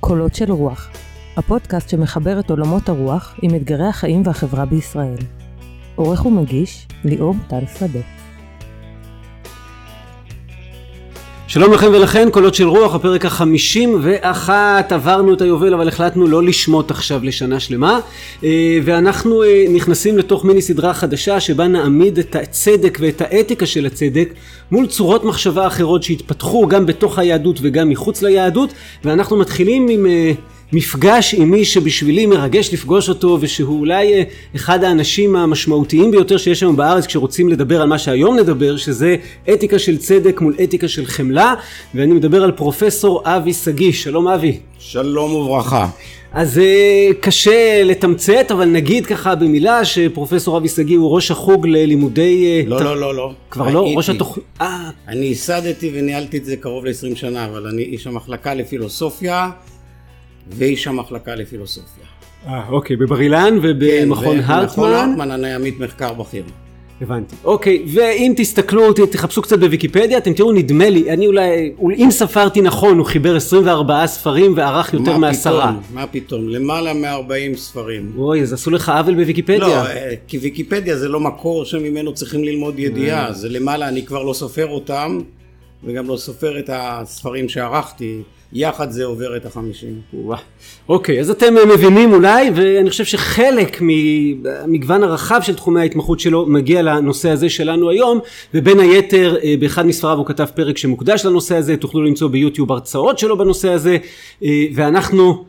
קולות של רוח, הפודקאסט שמחבר את עולמות הרוח עם אתגרי החיים והחברה בישראל. עורך ומגיש, ליאור טל שדה. שלום לכם ולכן, קולות של רוח, הפרק החמישים ואחת, עברנו את היובל אבל החלטנו לא לשמוט עכשיו לשנה שלמה. אה, ואנחנו אה, נכנסים לתוך מיני סדרה חדשה שבה נעמיד את הצדק ואת האתיקה של הצדק מול צורות מחשבה אחרות שהתפתחו גם בתוך היהדות וגם מחוץ ליהדות. ואנחנו מתחילים עם אה, מפגש עם מי שבשבילי מרגש לפגוש אותו ושהוא אולי אה, אחד האנשים המשמעותיים ביותר שיש היום בארץ כשרוצים לדבר על מה שהיום נדבר שזה אתיקה של צדק מול אתיקה של חמלה. ואני מדבר על פרופסור אבי שגיא. שלום אבי. שלום וברכה. אז אה, קשה לתמצת אבל נגיד ככה במילה שפרופסור אבי שגיא הוא ראש החוג ללימודי אה, לא ת... לא לא לא. כבר לא ראש התוכנית אני ייסדתי וניהלתי את זה קרוב ל-20 שנה אבל אני איש המחלקה לפילוסופיה ואיש המחלקה לפילוסופיה. אה, אוקיי, בבר אילן ובמכון כן, הרטמן. במכון הרטמן אני עמית מחקר בכיר. הבנתי. אוקיי, ואם תסתכלו, תחפשו קצת בוויקיפדיה, אתם תראו, נדמה לי, אני אולי, אם ספרתי נכון, הוא חיבר 24 ספרים וערך יותר מה מעשרה. מה פתאום, למעלה מ-40 ספרים. אוי, אז עשו לך עוול בוויקיפדיה. לא, אה, כי ויקיפדיה זה לא מקור שממנו צריכים ללמוד אה. ידיעה, זה למעלה, אני כבר לא סופר אותם, וגם לא סופר את הספרים שערכתי, יחד זה עובר את החמישים. אוקיי, אז אתם מבינים אולי, ואני חושב שחלק מהמגוון הרחב של תחומי ההתמחות שלו מגיע לנושא הזה שלנו היום, ובין היתר אה, באחד מספריו הוא כתב פרק שמוקדש לנושא הזה, תוכלו למצוא ביוטיוב הרצאות שלו בנושא הזה, אה, ואנחנו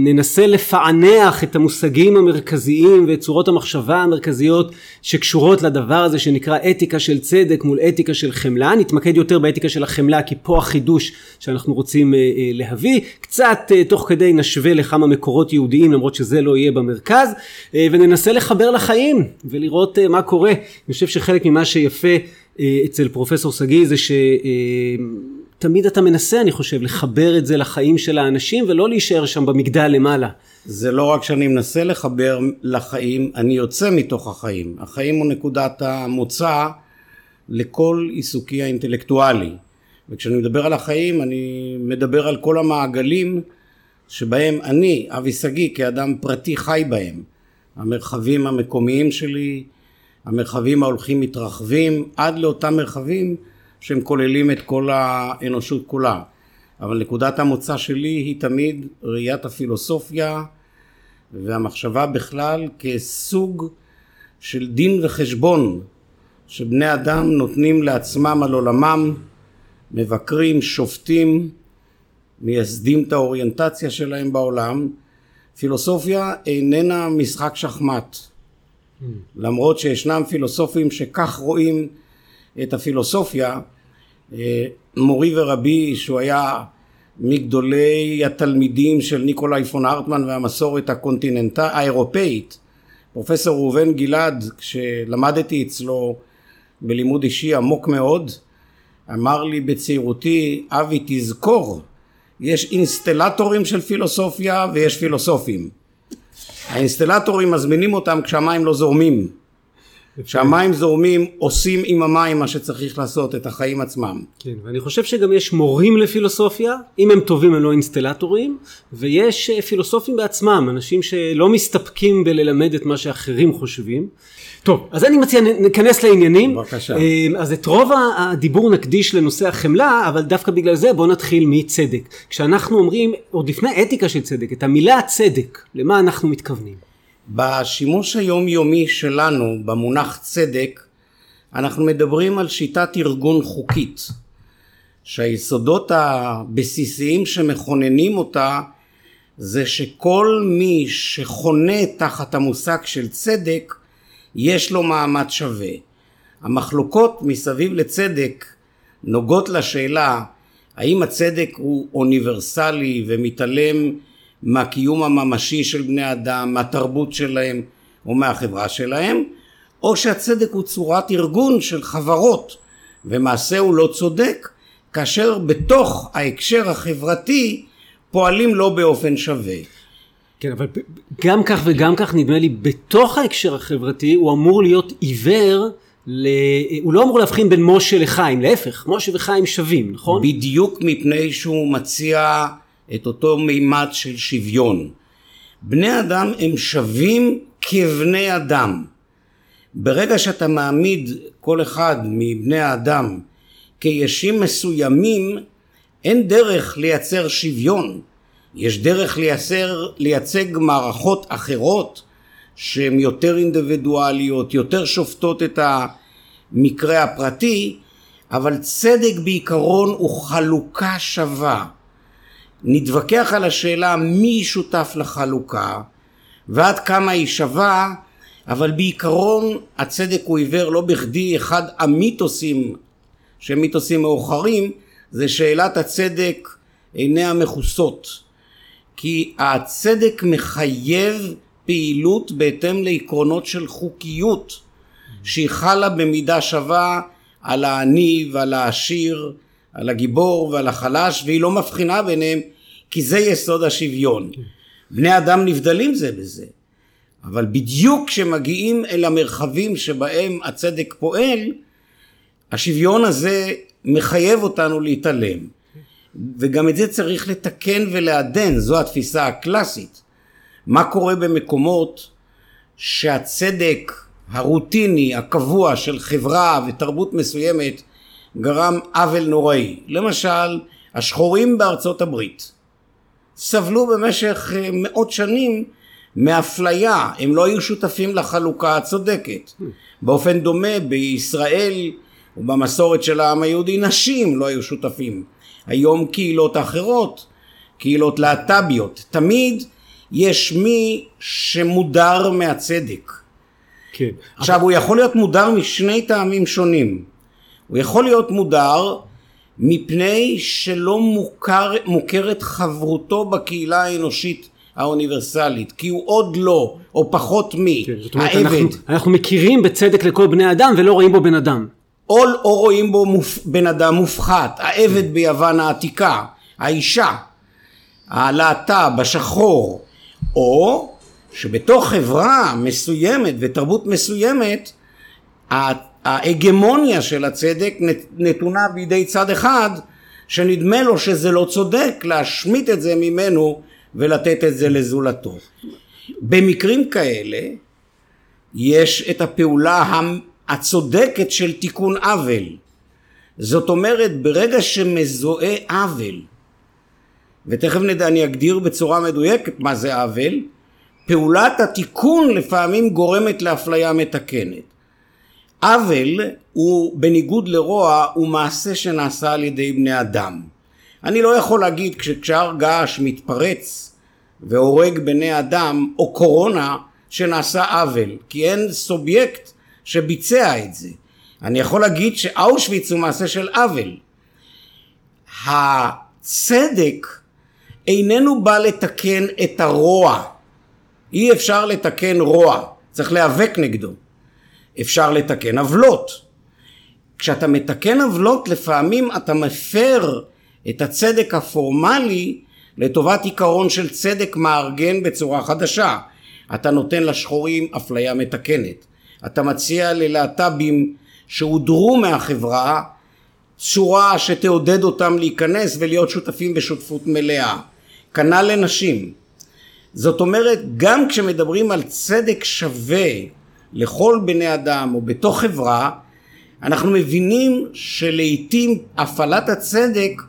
ננסה לפענח את המושגים המרכזיים ואת צורות המחשבה המרכזיות שקשורות לדבר הזה שנקרא אתיקה של צדק מול אתיקה של חמלה. נתמקד יותר באתיקה של החמלה כי פה החידוש שאנחנו רוצים אה, אה, להביא. קצת אה, תוך כדי נשווה לכמה מקורות יהודיים למרות שזה לא יהיה במרכז אה, וננסה לחבר לחיים ולראות אה, מה קורה. אני חושב שחלק ממה שיפה אה, אצל פרופסור שגיא זה ש... תמיד אתה מנסה, אני חושב, לחבר את זה לחיים של האנשים ולא להישאר שם במגדל למעלה. זה לא רק שאני מנסה לחבר לחיים, אני יוצא מתוך החיים. החיים הוא נקודת המוצא לכל עיסוקי האינטלקטואלי. וכשאני מדבר על החיים, אני מדבר על כל המעגלים שבהם אני, אבי שגיא, כאדם פרטי חי בהם. המרחבים המקומיים שלי, המרחבים ההולכים מתרחבים, עד לאותם מרחבים שהם כוללים את כל האנושות כולה. אבל נקודת המוצא שלי היא תמיד ראיית הפילוסופיה והמחשבה בכלל כסוג של דין וחשבון שבני אדם נותנים לעצמם על עולמם, מבקרים, שופטים, מייסדים את האוריינטציה שלהם בעולם. פילוסופיה איננה משחק שחמט. למרות שישנם פילוסופים שכך רואים את הפילוסופיה, אה, מורי ורבי שהוא היה מגדולי התלמידים של ניקולאי פון הרטמן והמסורת הקונטיננטה האירופאית, פרופסור ראובן גלעד, כשלמדתי אצלו בלימוד אישי עמוק מאוד, אמר לי בצעירותי, אבי תזכור, יש אינסטלטורים של פילוסופיה ויש פילוסופים. האינסטלטורים מזמינים אותם כשהמים לא זורמים. כשהמים זורמים עושים עם המים מה שצריך לעשות את החיים עצמם. כן, ואני חושב שגם יש מורים לפילוסופיה, אם הם טובים הם לא אינסטלטורים, ויש אה, פילוסופים בעצמם, אנשים שלא מסתפקים בללמד את מה שאחרים חושבים. טוב, אז אני מציע ניכנס לעניינים. בבקשה. אה, אז את רוב הדיבור נקדיש לנושא החמלה, אבל דווקא בגלל זה בואו נתחיל מצדק. כשאנחנו אומרים, עוד לפני אתיקה של צדק, את המילה צדק, למה אנחנו מתכוונים? בשימוש היומיומי שלנו במונח צדק אנחנו מדברים על שיטת ארגון חוקית שהיסודות הבסיסיים שמכוננים אותה זה שכל מי שחונה תחת המושג של צדק יש לו מעמד שווה. המחלוקות מסביב לצדק נוגעות לשאלה האם הצדק הוא אוניברסלי ומתעלם מהקיום הממשי של בני אדם, מהתרבות שלהם או מהחברה שלהם, או שהצדק הוא צורת ארגון של חברות ומעשה הוא לא צודק כאשר בתוך ההקשר החברתי פועלים לא באופן שווה. כן, אבל גם כך וגם כך נדמה לי בתוך ההקשר החברתי הוא אמור להיות עיוור, ל... הוא לא אמור להבחין בין משה לחיים, להפך, משה וחיים שווים, נכון? בדיוק מפני שהוא מציע את אותו מימד של שוויון. בני אדם הם שווים כבני אדם. ברגע שאתה מעמיד כל אחד מבני האדם כישים מסוימים, אין דרך לייצר שוויון. יש דרך לייצר, לייצג מערכות אחרות שהן יותר אינדיבידואליות, יותר שופטות את המקרה הפרטי, אבל צדק בעיקרון הוא חלוקה שווה. נתווכח על השאלה מי שותף לחלוקה ועד כמה היא שווה, אבל בעיקרון הצדק הוא עיוור לא בכדי אחד המיתוסים שהם מיתוסים מאוחרים זה שאלת הצדק עיני המכוסות. כי הצדק מחייב פעילות בהתאם לעקרונות של חוקיות שהיא חלה במידה שווה על העני ועל העשיר, על הגיבור ועל החלש והיא לא מבחינה ביניהם כי זה יסוד השוויון. בני אדם נבדלים זה בזה אבל בדיוק כשמגיעים אל המרחבים שבהם הצדק פועל השוויון הזה מחייב אותנו להתעלם וגם את זה צריך לתקן ולעדן, זו התפיסה הקלאסית. מה קורה במקומות שהצדק הרוטיני, הקבוע של חברה ותרבות מסוימת גרם עוול נוראי. למשל, השחורים בארצות הברית סבלו במשך אה, מאות שנים מאפליה, הם לא היו שותפים לחלוקה הצודקת. באופן דומה בישראל ובמסורת של העם היהודי נשים לא היו שותפים. היום קהילות אחרות, קהילות להט"ביות, תמיד יש מי שמודר מהצדק. כן. עכשיו אבל... הוא יכול להיות מודר משני טעמים שונים. הוא יכול להיות מודר מפני שלא מוכר, מוכרת חברותו בקהילה האנושית האוניברסלית, כי הוא עוד לא, או פחות מי, כן, זאת אומרת, העבד. אנחנו, אנחנו מכירים בצדק לכל בני אדם ולא רואים בו בן אדם. או, או רואים בו מופ, בן אדם מופחת, העבד כן. ביוון העתיקה, האישה, הלהט"ב, השחור, או שבתוך חברה מסוימת ותרבות מסוימת ההגמוניה של הצדק נתונה בידי צד אחד שנדמה לו שזה לא צודק להשמיט את זה ממנו ולתת את זה לזולתו. במקרים כאלה יש את הפעולה הצודקת של תיקון עוול. זאת אומרת ברגע שמזוהה עוול ותכף נדע אני אגדיר בצורה מדויקת מה זה עוול פעולת התיקון לפעמים גורמת לאפליה מתקנת. עוול הוא בניגוד לרוע הוא מעשה שנעשה על ידי בני אדם. אני לא יכול להגיד כשהר געש מתפרץ והורג בני אדם או קורונה שנעשה עוול כי אין סובייקט שביצע את זה. אני יכול להגיד שאושוויץ הוא מעשה של עוול. הצדק איננו בא לתקן את הרוע. אי אפשר לתקן רוע, צריך להיאבק נגדו. אפשר לתקן עוולות. כשאתה מתקן עוולות לפעמים אתה מפר את הצדק הפורמלי לטובת עיקרון של צדק מארגן בצורה חדשה. אתה נותן לשחורים אפליה מתקנת. אתה מציע ללהט"בים שהודרו מהחברה צורה שתעודד אותם להיכנס ולהיות שותפים בשותפות מלאה. כנ"ל לנשים. זאת אומרת, גם כשמדברים על צדק שווה לכל בני אדם או בתוך חברה, אנחנו מבינים שלעיתים הפעלת הצדק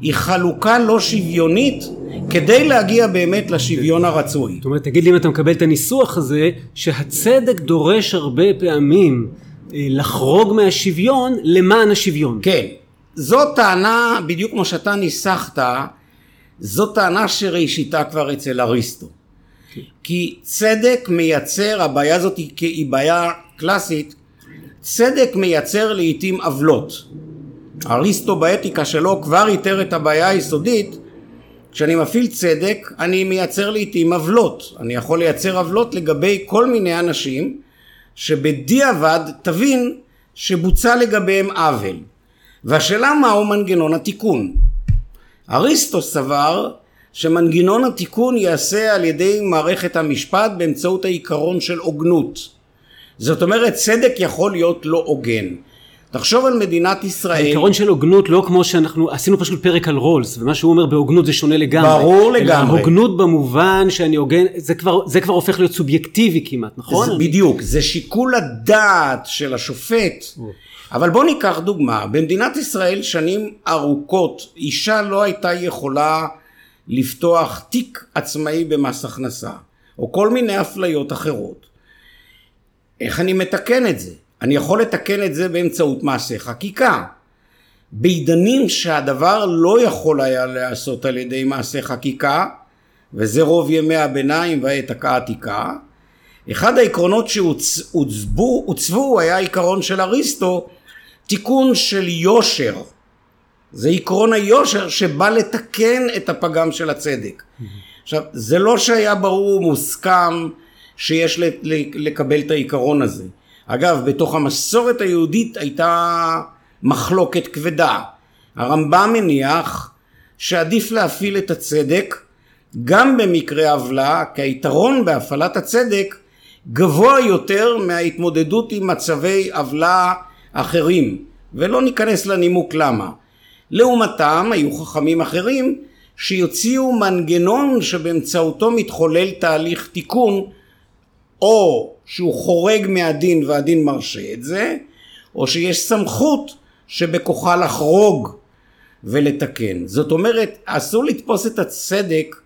היא חלוקה לא שוויונית כדי להגיע באמת לשוויון הרצוי. זאת אומרת, תגיד לי אם אתה מקבל את הניסוח הזה, שהצדק דורש הרבה פעמים אה, לחרוג מהשוויון למען השוויון. כן. זו טענה, בדיוק כמו שאתה ניסחת, זו טענה שראשיתה כבר אצל אריסטו. כי צדק מייצר, הבעיה הזאת היא, היא בעיה קלאסית, צדק מייצר לעיתים עוולות. אריסטו באתיקה שלו כבר איתר את הבעיה היסודית כשאני מפעיל צדק אני מייצר לעיתים עוולות. אני יכול לייצר עוולות לגבי כל מיני אנשים שבדיעבד תבין שבוצע לגביהם עוול. והשאלה מהו מנגנון התיקון? אריסטו סבר שמנגנון התיקון ייעשה על ידי מערכת המשפט באמצעות העיקרון של הוגנות. זאת אומרת, צדק יכול להיות לא הוגן. תחשוב על מדינת ישראל. העיקרון של הוגנות לא כמו שאנחנו עשינו פשוט פרק על רולס ומה שהוא אומר בהוגנות זה שונה לגמרי. ברור לגמרי. הוגנות במובן שאני הוגן זה כבר זה כבר הופך להיות סובייקטיבי כמעט נכון? זה, בדיוק זה שיקול הדעת של השופט. אבל בוא ניקח דוגמה במדינת ישראל שנים ארוכות אישה לא הייתה יכולה לפתוח תיק עצמאי במס הכנסה או כל מיני אפליות אחרות. איך אני מתקן את זה? אני יכול לתקן את זה באמצעות מעשה חקיקה. בעידנים שהדבר לא יכול היה להיעשות על ידי מעשה חקיקה, וזה רוב ימי הביניים והעת העתיקה, אחד העקרונות שהוצבו היה עיקרון של אריסטו, תיקון של יושר. זה עקרון היושר שבא לתקן את הפגם של הצדק. עכשיו, זה לא שהיה ברור ומוסכם שיש לקבל את העיקרון הזה. אגב, בתוך המסורת היהודית הייתה מחלוקת כבדה. הרמב"ם מניח שעדיף להפעיל את הצדק גם במקרה עוולה, כי היתרון בהפעלת הצדק גבוה יותר מההתמודדות עם מצבי עוולה אחרים, ולא ניכנס לנימוק למה. לעומתם היו חכמים אחרים שיוציאו מנגנון שבאמצעותו מתחולל תהליך תיקון או שהוא חורג מהדין והדין מרשה את זה, או שיש סמכות שבכוחה לחרוג ולתקן. זאת אומרת, אסור לתפוס את הצדק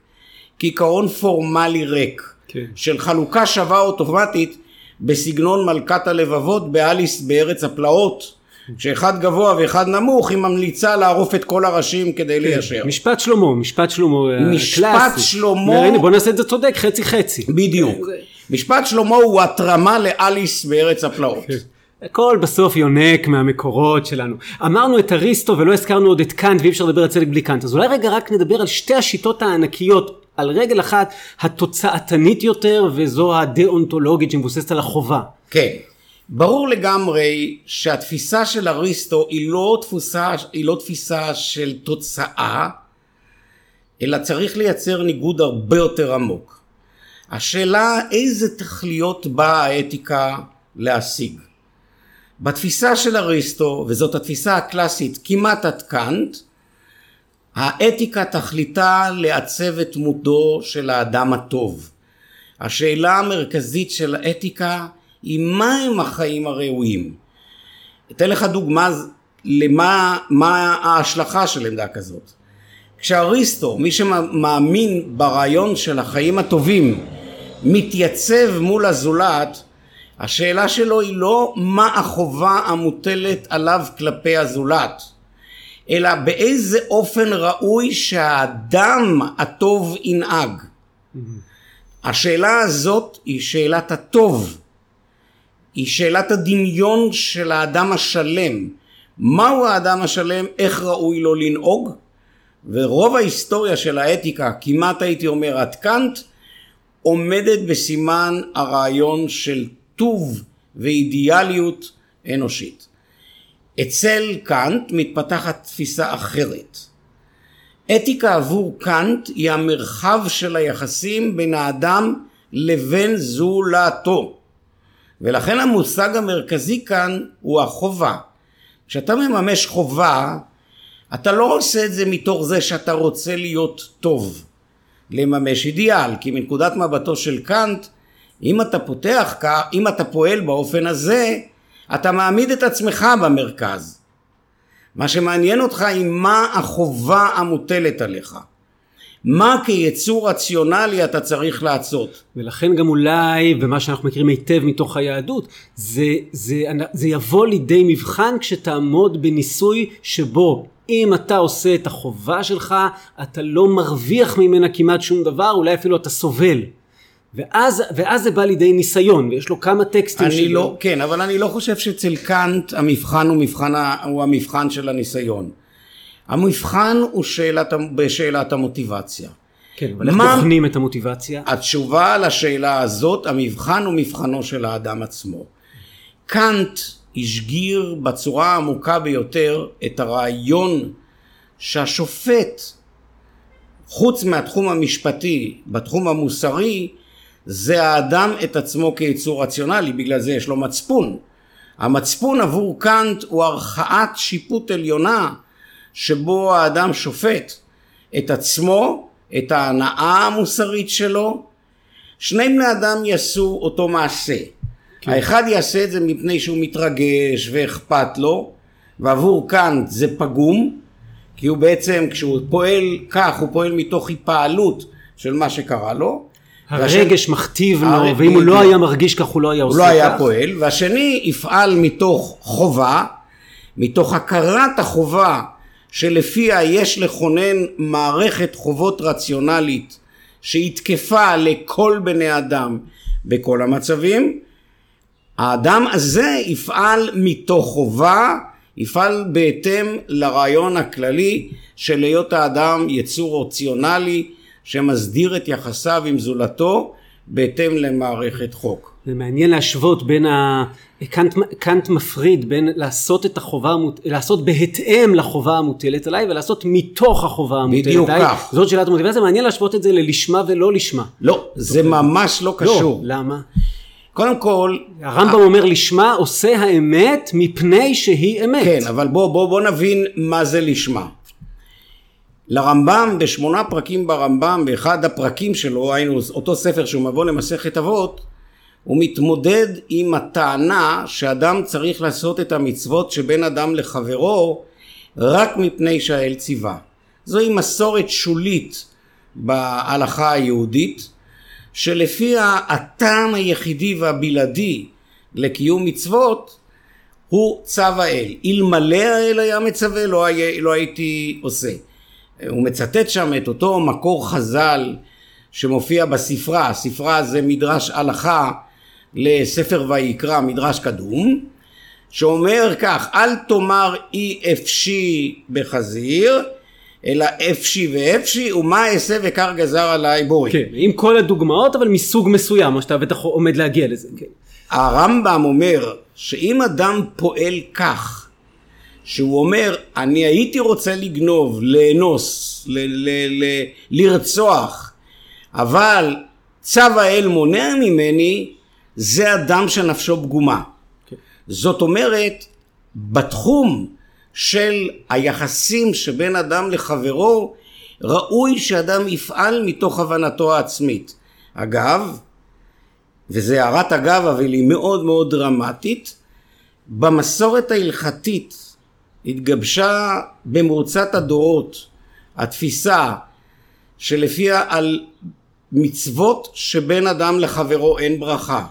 כעיקרון פורמלי ריק, כן. של חלוקה שווה אוטומטית בסגנון מלכת הלבבות באליס בארץ הפלאות. שאחד גבוה ואחד נמוך היא ממליצה לערוף את כל הראשים כדי כן. ליישר. משפט שלמה, משפט שלמה אה, משפט שלמה. בוא נעשה את זה צודק, חצי חצי. בדיוק. משפט שלמה הוא התרמה לאליס בארץ הפלאות. כן. הכל בסוף יונק מהמקורות שלנו. אמרנו את אריסטו ולא הזכרנו עוד את קאנט ואי אפשר לדבר על צדק בלי קאנט. אז אולי רגע רק נדבר על שתי השיטות הענקיות, על רגל אחת התוצאתנית יותר וזו הדאונטולוגית שמבוססת על החובה. כן. ברור לגמרי שהתפיסה של אריסטו היא לא תפוסה, היא לא תפיסה של תוצאה, אלא צריך לייצר ניגוד הרבה יותר עמוק. השאלה איזה תכליות באה האתיקה להשיג. בתפיסה של אריסטו, וזאת התפיסה הקלאסית כמעט עד קאנט, האתיקה תכליתה לעצב את דמותו של האדם הטוב. השאלה המרכזית של האתיקה היא מהם החיים הראויים. אתן לך דוגמה למה מה ההשלכה של עמדה כזאת. כשאריסטו, מי שמאמין ברעיון של החיים הטובים, מתייצב מול הזולת, השאלה שלו היא לא מה החובה המוטלת עליו כלפי הזולת, אלא באיזה אופן ראוי שהאדם הטוב ינהג. השאלה הזאת היא שאלת הטוב, היא שאלת הדמיון של האדם השלם. מהו האדם השלם, איך ראוי לו לנהוג, ורוב ההיסטוריה של האתיקה, כמעט הייתי אומר עד קאנט, עומדת בסימן הרעיון של טוב ואידיאליות אנושית. אצל קאנט מתפתחת תפיסה אחרת. אתיקה עבור קאנט היא המרחב של היחסים בין האדם לבין זולתו. ולכן המושג המרכזי כאן הוא החובה. כשאתה מממש חובה, אתה לא עושה את זה מתוך זה שאתה רוצה להיות טוב. לממש אידיאל, כי מנקודת מבטו של קאנט, אם אתה פותח, אם אתה פועל באופן הזה, אתה מעמיד את עצמך במרכז. מה שמעניין אותך היא מה החובה המוטלת עליך. מה כיצור רציונלי אתה צריך לעשות. ולכן גם אולי, ומה שאנחנו מכירים היטב מתוך היהדות, זה, זה, זה יבוא לידי מבחן כשתעמוד בניסוי שבו אם אתה עושה את החובה שלך, אתה לא מרוויח ממנה כמעט שום דבר, אולי אפילו אתה סובל. ואז, ואז זה בא לידי ניסיון, ויש לו כמה טקסטים שלו. לא, כן, אבל אני לא חושב שאצל קאנט המבחן הוא, מבחן, הוא המבחן של הניסיון. המבחן הוא שאלת, בשאלת המוטיבציה. כן, אבל איך בוחנים את המוטיבציה? התשובה לשאלה הזאת, המבחן הוא מבחנו של האדם עצמו. קאנט השגיר בצורה העמוקה ביותר את הרעיון שהשופט חוץ מהתחום המשפטי, בתחום המוסרי, זה האדם את עצמו כיצור רציונלי, בגלל זה יש לו מצפון. המצפון עבור קאנט הוא ערכאת שיפוט עליונה שבו האדם שופט את עצמו, את ההנאה המוסרית שלו. שני בני אדם יעשו אותו מעשה. כן. האחד יעשה את זה מפני שהוא מתרגש ואכפת לו, ועבור קאנט זה פגום, כי הוא בעצם, כשהוא פועל כך, הוא פועל מתוך היפעלות של מה שקרה לו. הרגש והש... מכתיב לו, ואם הוא לא היה מרגיש כך הוא לא היה עושה כך. הוא לא היה פועל, והשני יפעל מתוך חובה, מתוך הכרת החובה שלפיה יש לכונן מערכת חובות רציונלית שהיא תקפה לכל בני אדם בכל המצבים, האדם הזה יפעל מתוך חובה, יפעל בהתאם לרעיון הכללי של היות האדם יצור אופציונלי שמסדיר את יחסיו עם זולתו בהתאם למערכת חוק. זה מעניין להשוות בין ה... קאנט, קאנט מפריד בין לעשות את החובה, לעשות בהתאם לחובה המוטלת עליי ולעשות מתוך החובה המוטלת עליי. בדיוק כך. זאת שאלת המוטיבציה, מעניין להשוות את זה ללשמה ולא לשמה. לא, זה ממש לא קשור. לא, למה? קודם כל... הרמב"ם אומר לשמה עושה האמת מפני שהיא אמת. כן, אבל בוא, בוא, בוא נבין מה זה לשמה. לרמב"ם, בשמונה פרקים ברמב"ם, באחד הפרקים שלו, היינו אותו ספר שהוא מבוא למסכת אבות, הוא מתמודד עם הטענה שאדם צריך לעשות את המצוות שבין אדם לחברו רק מפני שהאל ציווה. זוהי מסורת שולית בהלכה היהודית, שלפיה הטעם היחידי והבלעדי לקיום מצוות הוא צו האל. אלמלא האל היה מצווה לא, היה, לא הייתי עושה. הוא מצטט שם את אותו מקור חז"ל שמופיע בספרה, הספרה זה מדרש הלכה לספר ויקרא, מדרש קדום, שאומר כך, אל תאמר אי אפשי בחזיר, אלא אפשי ואפשי, ומה אעשה וקר גזר עליי בורי. כן, עם כל הדוגמאות, אבל מסוג מסוים, מה שאתה בטח עומד להגיע לזה, כן. הרמב"ם אומר שאם אדם פועל כך, שהוא אומר, אני הייתי רוצה לגנוב, לאנוס, ל- ל- ל- לרצוח, אבל צו האל מונע ממני, זה אדם שנפשו פגומה. כן. זאת אומרת, בתחום של היחסים שבין אדם לחברו, ראוי שאדם יפעל מתוך הבנתו העצמית. אגב, וזה הערת אגב אבל היא מאוד מאוד דרמטית, במסורת ההלכתית התגבשה במרוצת הדורות התפיסה שלפיה על מצוות שבין אדם לחברו אין ברכה.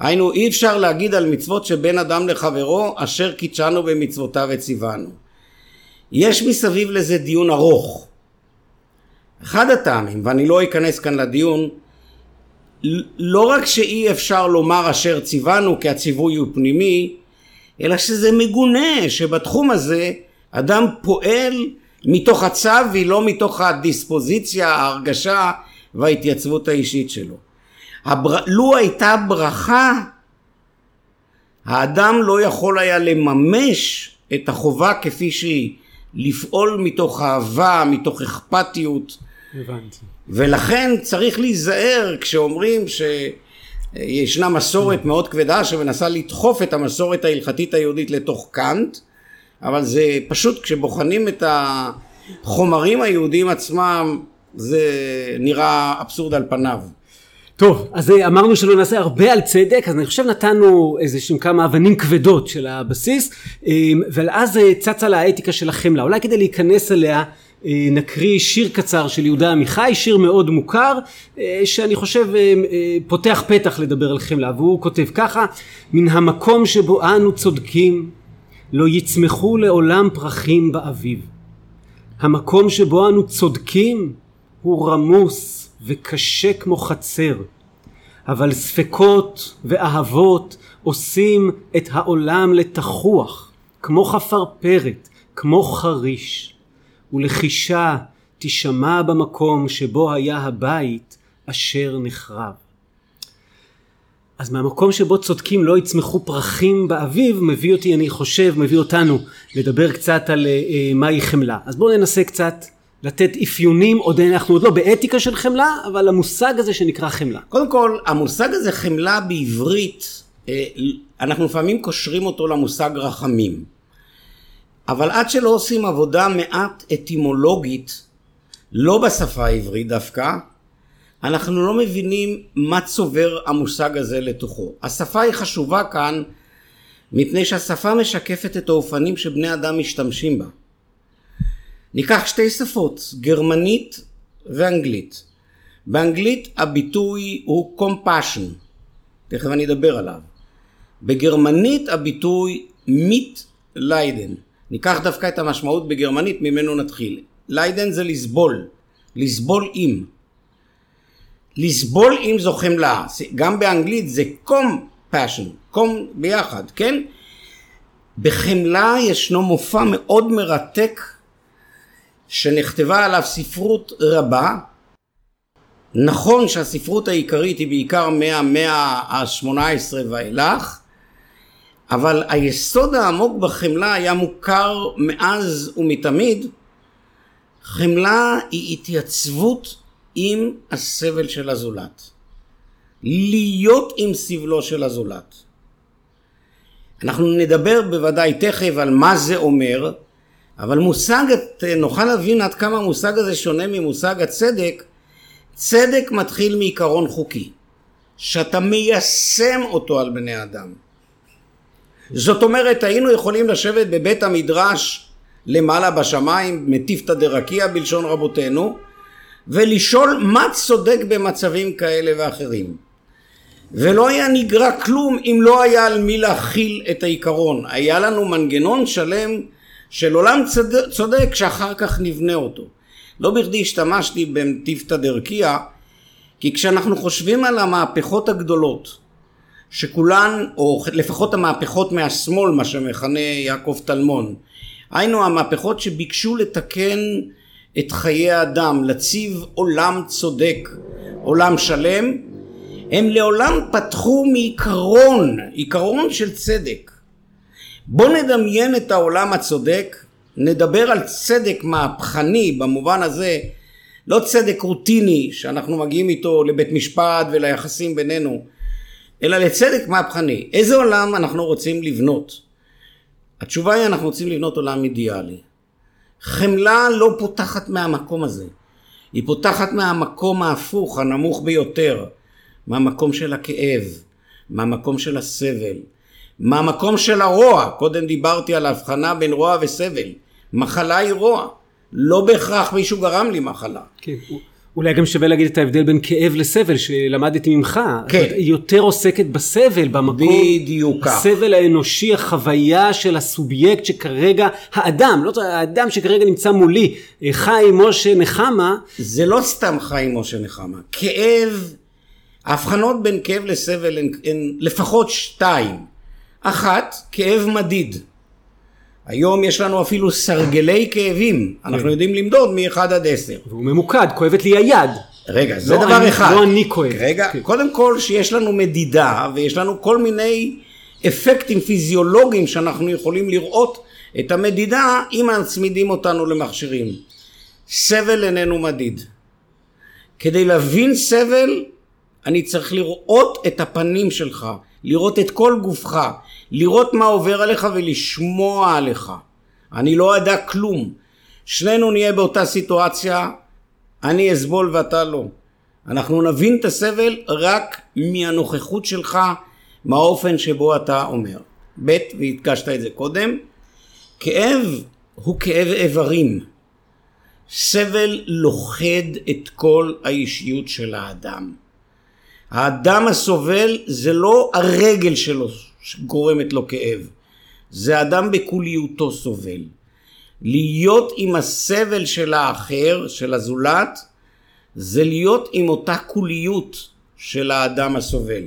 היינו אי אפשר להגיד על מצוות שבין אדם לחברו אשר קידשנו במצוותיו וציוונו. יש מסביב לזה דיון ארוך. אחד הטעמים, ואני לא אכנס כאן לדיון, לא רק שאי אפשר לומר אשר ציוונו כי הציווי הוא פנימי, אלא שזה מגונה שבתחום הזה אדם פועל מתוך הצו ולא מתוך הדיספוזיציה, ההרגשה וההתייצבות האישית שלו. הבר... לו הייתה ברכה, האדם לא יכול היה לממש את החובה כפי שהיא, לפעול מתוך אהבה, מתוך אכפתיות. הבנתי. ולכן צריך להיזהר כשאומרים שישנה מסורת מאוד כבדה שמנסה לדחוף את המסורת ההלכתית היהודית לתוך קאנט, אבל זה פשוט כשבוחנים את החומרים היהודיים עצמם זה נראה אבסורד על פניו. טוב, אז אמרנו שלא נעשה הרבה על צדק, אז אני חושב נתנו איזה שהם כמה אבנים כבדות של הבסיס, אמ, ואז צצה לה האתיקה של החמלה. אולי כדי להיכנס אליה אה, נקריא שיר קצר של יהודה עמיחי, שיר מאוד מוכר, אה, שאני חושב אה, פותח פתח לדבר על חמלה, והוא כותב ככה: מן המקום שבו אנו צודקים, לא יצמחו לעולם פרחים באביב. המקום שבו אנו צודקים הוא רמוס. וקשה כמו חצר, אבל ספקות ואהבות עושים את העולם לתחוח, כמו חפרפרת, כמו חריש, ולחישה תשמע במקום שבו היה הבית אשר נחרב. אז מהמקום שבו צודקים לא יצמחו פרחים באביב, מביא אותי, אני חושב, מביא אותנו לדבר קצת על uh, מהי חמלה. אז בואו ננסה קצת לתת אפיונים, עוד אנחנו עוד לא באתיקה של חמלה, אבל המושג הזה שנקרא חמלה. קודם כל, המושג הזה חמלה בעברית, אה, אנחנו לפעמים קושרים אותו למושג רחמים. אבל עד שלא עושים עבודה מעט אטימולוגית, לא בשפה העברית דווקא, אנחנו לא מבינים מה צובר המושג הזה לתוכו. השפה היא חשובה כאן מפני שהשפה משקפת את האופנים שבני אדם משתמשים בה. ניקח שתי שפות, גרמנית ואנגלית. באנגלית הביטוי הוא compassion, תכף אני אדבר עליו. בגרמנית הביטוי מיט ליידן. ניקח דווקא את המשמעות בגרמנית, ממנו נתחיל. ליידן זה לסבול, לסבול עם. לסבול עם זו חמלה, גם באנגלית זה compassion, קום ביחד, כן? בחמלה ישנו מופע מאוד מרתק שנכתבה עליו ספרות רבה. נכון שהספרות העיקרית היא בעיקר מהמאה ה-18 ואילך, אבל היסוד העמוק בחמלה היה מוכר מאז ומתמיד. חמלה היא התייצבות עם הסבל של הזולת. להיות עם סבלו של הזולת. אנחנו נדבר בוודאי תכף על מה זה אומר, אבל מושג, נוכל להבין עד כמה המושג הזה שונה ממושג הצדק. צדק מתחיל מעיקרון חוקי, שאתה מיישם אותו על בני אדם. זאת אומרת, היינו יכולים לשבת בבית המדרש למעלה בשמיים, מטיפתא דרקיע בלשון רבותינו, ולשאול מה צודק במצבים כאלה ואחרים. ולא היה נגרע כלום אם לא היה על מי להכיל את העיקרון. היה לנו מנגנון שלם של עולם צודק שאחר כך נבנה אותו. לא בכדי השתמשתי במטיפתא דרכיה, כי כשאנחנו חושבים על המהפכות הגדולות, שכולן, או לפחות המהפכות מהשמאל, מה שמכנה יעקב טלמון, היינו המהפכות שביקשו לתקן את חיי האדם, להציב עולם צודק, עולם שלם, הם לעולם פתחו מעיקרון, עיקרון של צדק. בוא נדמיין את העולם הצודק, נדבר על צדק מהפכני במובן הזה, לא צדק רוטיני שאנחנו מגיעים איתו לבית משפט וליחסים בינינו, אלא לצדק מהפכני. איזה עולם אנחנו רוצים לבנות? התשובה היא אנחנו רוצים לבנות עולם אידיאלי. חמלה לא פותחת מהמקום הזה, היא פותחת מהמקום ההפוך, הנמוך ביותר. מהמקום של הכאב, מהמקום של הסבל, מהמקום של הרוע, קודם דיברתי על ההבחנה בין רוע וסבל, מחלה היא רוע, לא בהכרח מישהו גרם לי מחלה. כן, אולי גם שווה להגיד את ההבדל בין כאב לסבל שלמדתי ממך. כן. היא יותר עוסקת בסבל, במקום. בדיוק כך. הסבל האנושי, החוויה של הסובייקט שכרגע, האדם, לא האדם שכרגע נמצא מולי, חיים, משה, נחמה. זה לא סתם חיים, משה, נחמה. כאב ההבחנות בין כאב לסבל הן, הן לפחות שתיים. אחת, כאב מדיד. היום יש לנו אפילו סרגלי כאבים, אנחנו כן. יודעים למדוד מ-1 עד 10. והוא ממוקד, כואבת לי היד. רגע, זה לא דבר אני, אחד. לא אני כואב. רגע, כן. קודם כל שיש לנו מדידה ויש לנו כל מיני אפקטים פיזיולוגיים שאנחנו יכולים לראות את המדידה אם מצמידים אותנו למכשירים. סבל איננו מדיד. כדי להבין סבל אני צריך לראות את הפנים שלך, לראות את כל גופך, לראות מה עובר עליך ולשמוע עליך. אני לא אדע כלום. שנינו נהיה באותה סיטואציה, אני אסבול ואתה לא. אנחנו נבין את הסבל רק מהנוכחות שלך, מהאופן שבו אתה אומר. ב', והדגשת את זה קודם, כאב הוא כאב איברים. סבל לוכד את כל האישיות של האדם. האדם הסובל זה לא הרגל שלו שגורמת לו כאב, זה האדם בכוליותו סובל. להיות עם הסבל של האחר, של הזולת, זה להיות עם אותה כוליות של האדם הסובל.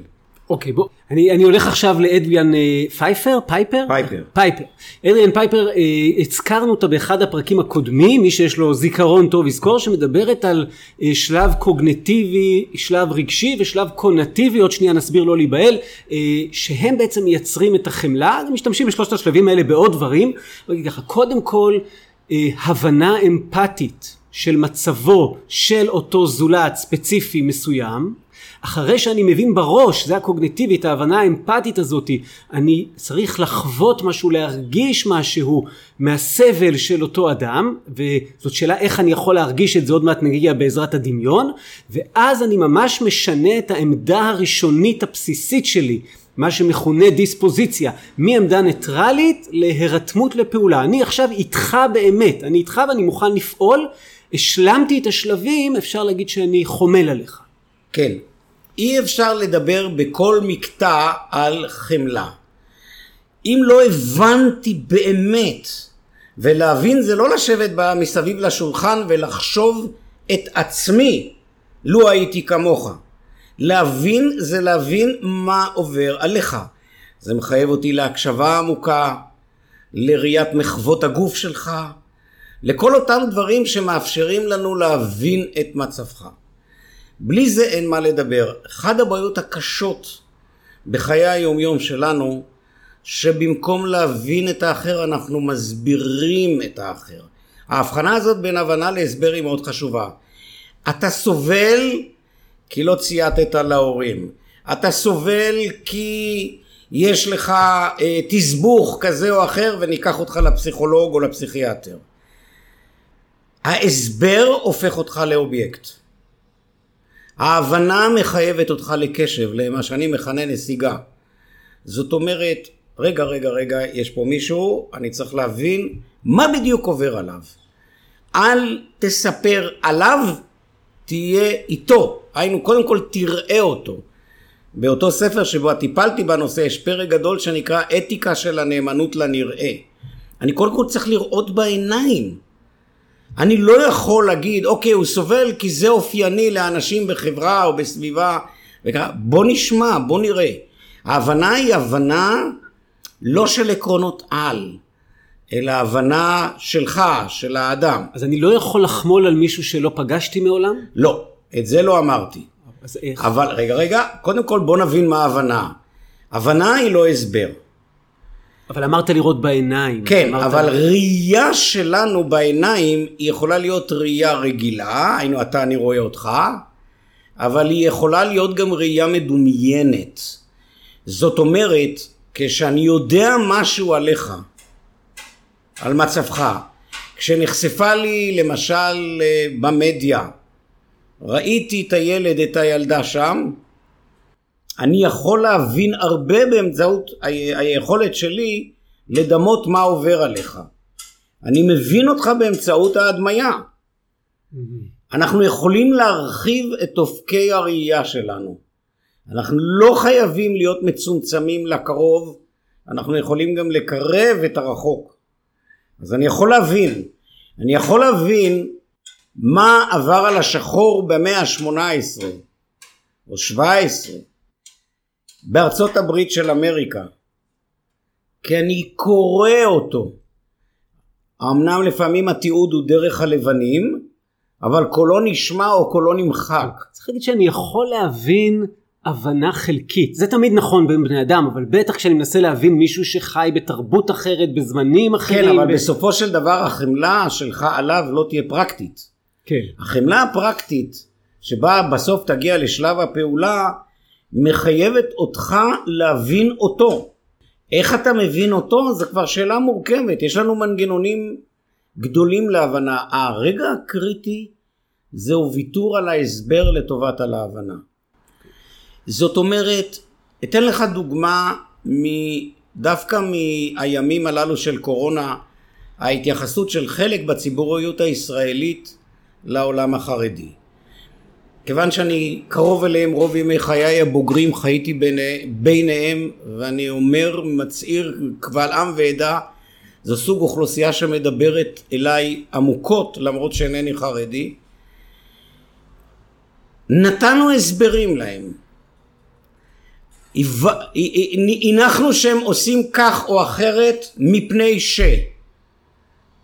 אוקיי, בוא, אני, אני הולך עכשיו לאדריאן אה, פייפר, פייפר? פייפר. פייפר. אדריאן פייפר, אה, הזכרנו אותה באחד הפרקים הקודמים, מי שיש לו זיכרון טוב יזכור, שמדברת על אה, שלב קוגניטיבי, שלב רגשי ושלב קונאטיבי, עוד שנייה נסביר לא להיבהל, אה, שהם בעצם מייצרים את החמלה, משתמשים בשלושת השלבים האלה בעוד דברים. ככה, קודם כל, אה, הבנה אמפתית של מצבו של אותו זולת ספציפי מסוים, אחרי שאני מבין בראש, זה הקוגניטיבית, ההבנה האמפתית הזאתי, אני צריך לחוות משהו, להרגיש משהו מהסבל של אותו אדם, וזאת שאלה איך אני יכול להרגיש את זה, עוד מעט נגיע בעזרת הדמיון, ואז אני ממש משנה את העמדה הראשונית הבסיסית שלי. מה שמכונה דיספוזיציה, מעמדה ניטרלית להירתמות לפעולה. אני עכשיו איתך באמת, אני איתך ואני מוכן לפעול, השלמתי את השלבים, אפשר להגיד שאני חומל עליך. כן, אי אפשר לדבר בכל מקטע על חמלה. אם לא הבנתי באמת, ולהבין זה לא לשבת מסביב לשולחן ולחשוב את עצמי, לו הייתי כמוך. להבין זה להבין מה עובר עליך. זה מחייב אותי להקשבה עמוקה, לראיית מחוות הגוף שלך, לכל אותם דברים שמאפשרים לנו להבין את מצבך. בלי זה אין מה לדבר. אחת הבעיות הקשות בחיי היומיום שלנו, שבמקום להבין את האחר אנחנו מסבירים את האחר. ההבחנה הזאת בין הבנה להסבר היא מאוד חשובה. אתה סובל כי לא צייתת להורים. אתה סובל כי יש לך אה, תסבוך כזה או אחר וניקח אותך לפסיכולוג או לפסיכיאטר. ההסבר הופך אותך לאובייקט. ההבנה מחייבת אותך לקשב, למה שאני מכנה נסיגה. זאת אומרת, רגע, רגע, רגע, יש פה מישהו, אני צריך להבין מה בדיוק עובר עליו. אל תספר עליו, תהיה איתו. היינו, קודם כל תראה אותו. באותו ספר שבו טיפלתי בנושא, יש פרק גדול שנקרא אתיקה של הנאמנות לנראה. אני קודם כל צריך לראות בעיניים. אני לא יכול להגיד, אוקיי, הוא סובל כי זה אופייני לאנשים בחברה או בסביבה. בוא נשמע, בוא נראה. ההבנה היא הבנה לא של עקרונות על, אלא הבנה שלך, של האדם. אז אני לא יכול לחמול על מישהו שלא פגשתי מעולם? לא, את זה לא אמרתי. אז איך? אבל רגע, רגע, קודם כל בוא נבין מה ההבנה. הבנה היא לא הסבר. אבל אמרת לראות בעיניים. כן, אמרת... אבל ראייה שלנו בעיניים היא יכולה להיות ראייה רגילה, היינו אתה אני רואה אותך, אבל היא יכולה להיות גם ראייה מדומיינת. זאת אומרת, כשאני יודע משהו עליך, על מצבך, כשנחשפה לי למשל אה, במדיה, ראיתי את הילד, את הילדה שם, אני יכול להבין הרבה באמצעות היכולת שלי לדמות מה עובר עליך. אני מבין אותך באמצעות ההדמיה. אנחנו יכולים להרחיב את אופקי הראייה שלנו. אנחנו לא חייבים להיות מצומצמים לקרוב, אנחנו יכולים גם לקרב את הרחוק. אז אני יכול להבין, אני יכול להבין מה עבר על השחור במאה ה-18 או 17 בארצות הברית של אמריקה כי אני קורא אותו אמנם לפעמים התיעוד הוא דרך הלבנים אבל קולו נשמע או קולו נמחק. צריך להגיד שאני יכול להבין הבנה חלקית. זה תמיד נכון בין בני אדם, אבל בטח כשאני מנסה להבין מישהו שחי בתרבות אחרת, בזמנים אחרים. כן, אבל ב... בסופו של דבר החמלה שלך עליו לא תהיה פרקטית. כן. החמלה הפרקטית, שבה בסוף תגיע לשלב הפעולה, מחייבת אותך להבין אותו. איך אתה מבין אותו זה כבר שאלה מורכבת, יש לנו מנגנונים גדולים להבנה. הרגע הקריטי זהו ויתור על ההסבר לטובת על ההבנה. זאת אומרת, אתן לך דוגמה דווקא מהימים הללו של קורונה, ההתייחסות של חלק בציבוריות הישראלית לעולם החרדי. כיוון שאני קרוב אליהם רוב ימי חיי הבוגרים חייתי ביני, ביניהם ואני אומר מצהיר קבל עם ועדה זו סוג אוכלוסייה שמדברת אליי עמוקות למרות שאינני חרדי. נתנו הסברים להם. הנחנו שהם עושים כך או אחרת מפני ש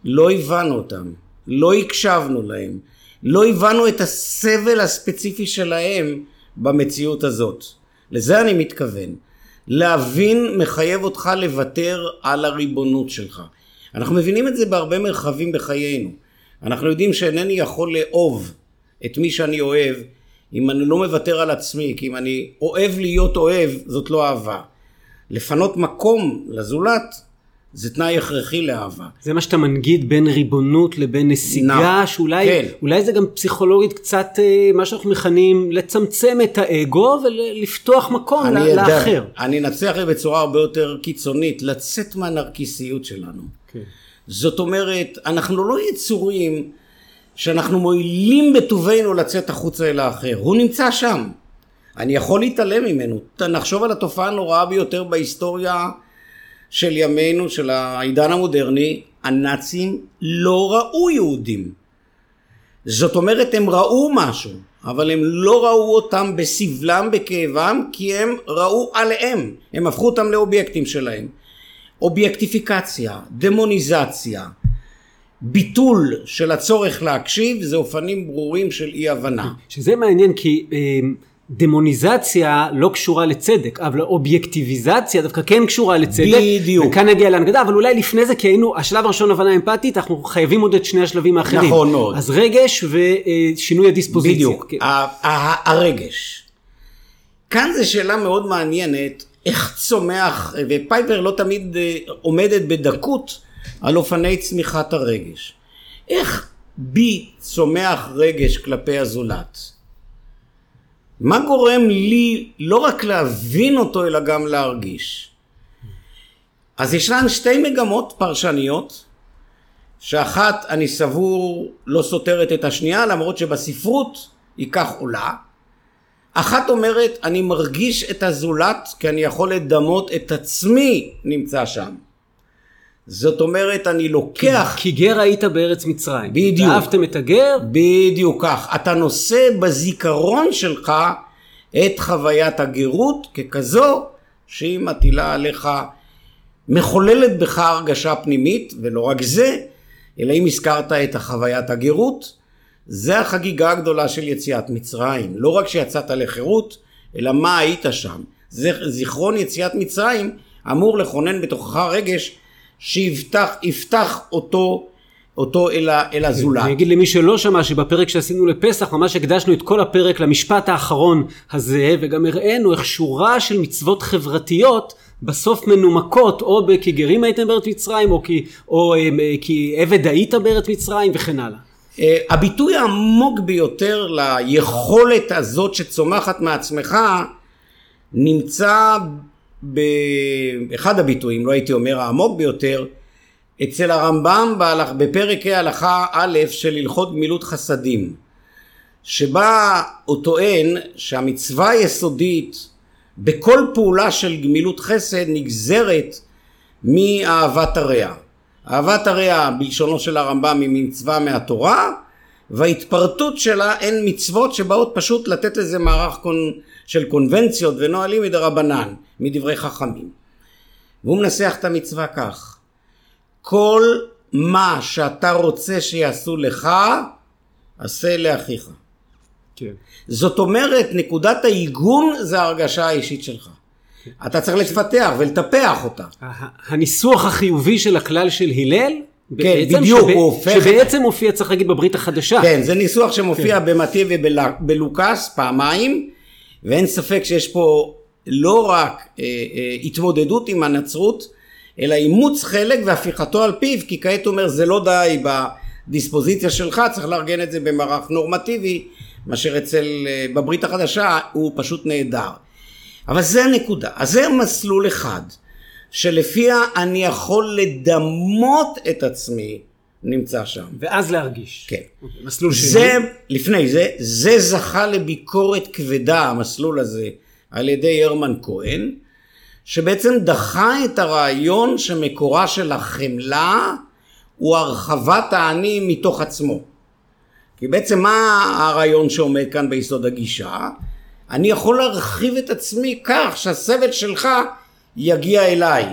לא הבנו אותם לא הקשבנו להם לא הבנו את הסבל הספציפי שלהם במציאות הזאת. לזה אני מתכוון. להבין מחייב אותך לוותר על הריבונות שלך. אנחנו מבינים את זה בהרבה מרחבים בחיינו. אנחנו יודעים שאינני יכול לאהוב את מי שאני אוהב אם אני לא מוותר על עצמי, כי אם אני אוהב להיות אוהב, זאת לא אהבה. לפנות מקום לזולת, זה תנאי הכרחי לאהבה. זה מה שאתה מנגיד בין ריבונות לבין נסיגה, נא, שאולי כן. אולי זה גם פסיכולוגית קצת אה, מה שאנחנו מכנים לצמצם את האגו ולפתוח מקום אני יודע, לאחר. אני אנצח את זה בצורה הרבה יותר קיצונית, לצאת מהנרקיסיות שלנו. כן. זאת אומרת, אנחנו לא יצורים שאנחנו מועילים בטובנו לצאת החוצה אל האחר, הוא נמצא שם. אני יכול להתעלם ממנו. נחשוב על התופעה הנוראה ביותר בהיסטוריה של ימינו, של העידן המודרני, הנאצים לא ראו יהודים. זאת אומרת, הם ראו משהו, אבל הם לא ראו אותם בסבלם, בכאבם, כי הם ראו עליהם, הם הפכו אותם לאובייקטים שלהם. אובייקטיפיקציה, דמוניזציה, ביטול של הצורך להקשיב, זה אופנים ברורים של אי הבנה. שזה מעניין כי אה, דמוניזציה לא קשורה לצדק, אבל אובייקטיביזציה דווקא כן קשורה לצדק. בדיוק. וכאן נגיע להנגדה, אבל אולי לפני זה, כי היינו, השלב הראשון הבנה אמפתית, אנחנו חייבים עוד את שני השלבים האחרים. נכון מאוד. אז רגש ושינוי הדיספוזיציה. בדיוק, כן. הרגש. כאן זו שאלה מאוד מעניינת, איך צומח, ופייפר לא תמיד אה, עומדת בדקות על אופני צמיחת הרגש. איך בי צומח רגש כלפי הזולת? מה גורם לי לא רק להבין אותו, אלא גם להרגיש? אז ישנן שתי מגמות פרשניות, שאחת אני סבור לא סותרת את השנייה, למרות שבספרות היא כך עולה. אחת אומרת, אני מרגיש את הזולת כי אני יכול לדמות את עצמי נמצא שם. זאת אומרת, אני לוקח... כי גר היית בארץ מצרים. בדיוק. ואהבתם את הגר, בדיוק כך. אתה נושא בזיכרון שלך את חוויית הגרות ככזו שהיא מטילה עליך, מחוללת בך הרגשה פנימית, ולא רק זה, אלא אם הזכרת את החוויית הגרות, זה החגיגה הגדולה של יציאת מצרים. לא רק שיצאת לחירות, אלא מה היית שם. זה זיכרון יציאת מצרים אמור לכונן בתוכך רגש שיפתח יפתח אותו, אותו אל, ה- אל הזולת. אני אגיד למי שלא שמע שבפרק שעשינו לפסח ממש הקדשנו את כל הפרק למשפט האחרון הזה וגם הראינו איך שורה של מצוות חברתיות בסוף מנומקות או כי גרים הייתם בארץ מצרים או כי, או, אה, כי עבד היית בארץ מצרים וכן הלאה. אה, הביטוי העמוק ביותר ליכולת הזאת שצומחת מעצמך נמצא באחד הביטויים, לא הייתי אומר העמוק ביותר, אצל הרמב"ם בהלך, בפרק ה' הלכה א' של הלכות גמילות חסדים, שבה הוא טוען שהמצווה היסודית בכל פעולה של גמילות חסד נגזרת מאהבת הרע. אהבת הרע בלשונו של הרמב"ם היא מצווה מהתורה וההתפרטות שלה הן מצוות שבאות פשוט לתת לזה מערך קונ... של קונבנציות ונהלים מדרבנן, מדברי חכמים. והוא מנסח את המצווה כך: כל מה שאתה רוצה שיעשו לך, עשה לאחיך. כן. זאת אומרת, נקודת העיגון זה ההרגשה האישית שלך. אתה צריך לפתח ולטפח אותה. הניסוח החיובי של הכלל של הלל, בעצם בדיוק, שב- הוא הופך שבעצם מופיע צריך להגיד בברית החדשה. כן, זה ניסוח שמופיע במתי ובלוקאס פעמיים, ואין ספק שיש פה לא רק אה, אה, התמודדות עם הנצרות, אלא אימוץ חלק והפיכתו על פיו, כי כעת הוא אומר זה לא די בדיספוזיציה שלך, צריך לארגן את זה במערך נורמטיבי, מאשר אצל, אה, בברית החדשה הוא פשוט נהדר. אבל זה הנקודה, אז זה מסלול אחד, שלפיה אני יכול לדמות את עצמי נמצא שם. ואז להרגיש. כן. אוקיי, מסלול שני. זה, לפני זה, זה זכה לביקורת כבדה, המסלול הזה, על ידי הרמן כהן, שבעצם דחה את הרעיון שמקורה של החמלה הוא הרחבת האני מתוך עצמו. כי בעצם מה הרעיון שעומד כאן ביסוד הגישה? אני יכול להרחיב את עצמי כך שהסבל שלך יגיע אליי.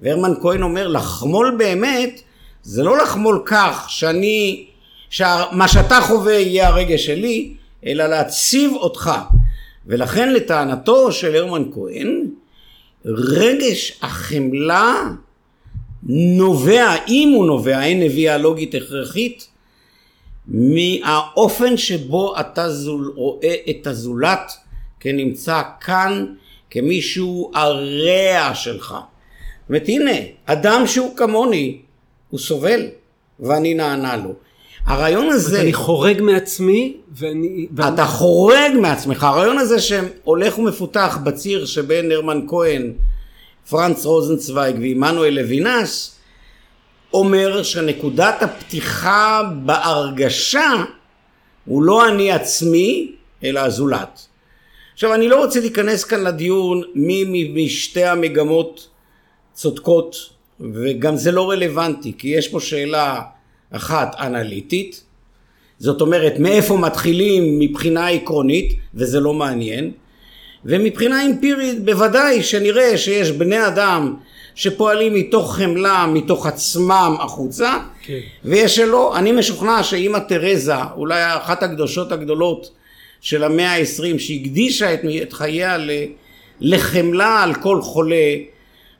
והרמן כהן אומר, לחמול באמת, זה לא לחמול כך שאני, שמה שאתה חווה יהיה הרגש שלי, אלא להציב אותך. ולכן לטענתו של הרמן כהן, רגש החמלה נובע, אם הוא נובע, אין נביאה לוגית הכרחית, מהאופן שבו אתה זול, רואה את הזולת כנמצא כאן כמישהו הרע שלך. זאת אומרת הנה, אדם שהוא כמוני, הוא סובל ואני נענה לו. הרעיון הזה... אני חורג מעצמי ואני... אתה חורג מעצמך. הרעיון הזה שהולך ומפותח בציר שבין הרמן כהן, פרנץ רוזנצוויג ועמנואל לוינס, אומר שנקודת הפתיחה בהרגשה הוא לא אני עצמי, אלא הזולת. עכשיו אני לא רוצה להיכנס כאן לדיון מי משתי המגמות צודקות וגם זה לא רלוונטי כי יש פה שאלה אחת אנליטית זאת אומרת מאיפה מתחילים מבחינה עקרונית וזה לא מעניין ומבחינה אמפירית בוודאי שנראה שיש בני אדם שפועלים מתוך חמלה, מתוך עצמם החוצה, כן. ויש שלא. אני משוכנע שאמא תרזה, אולי אחת הקדושות הגדולות של המאה העשרים, שהקדישה את, את חייה לחמלה על כל חולה,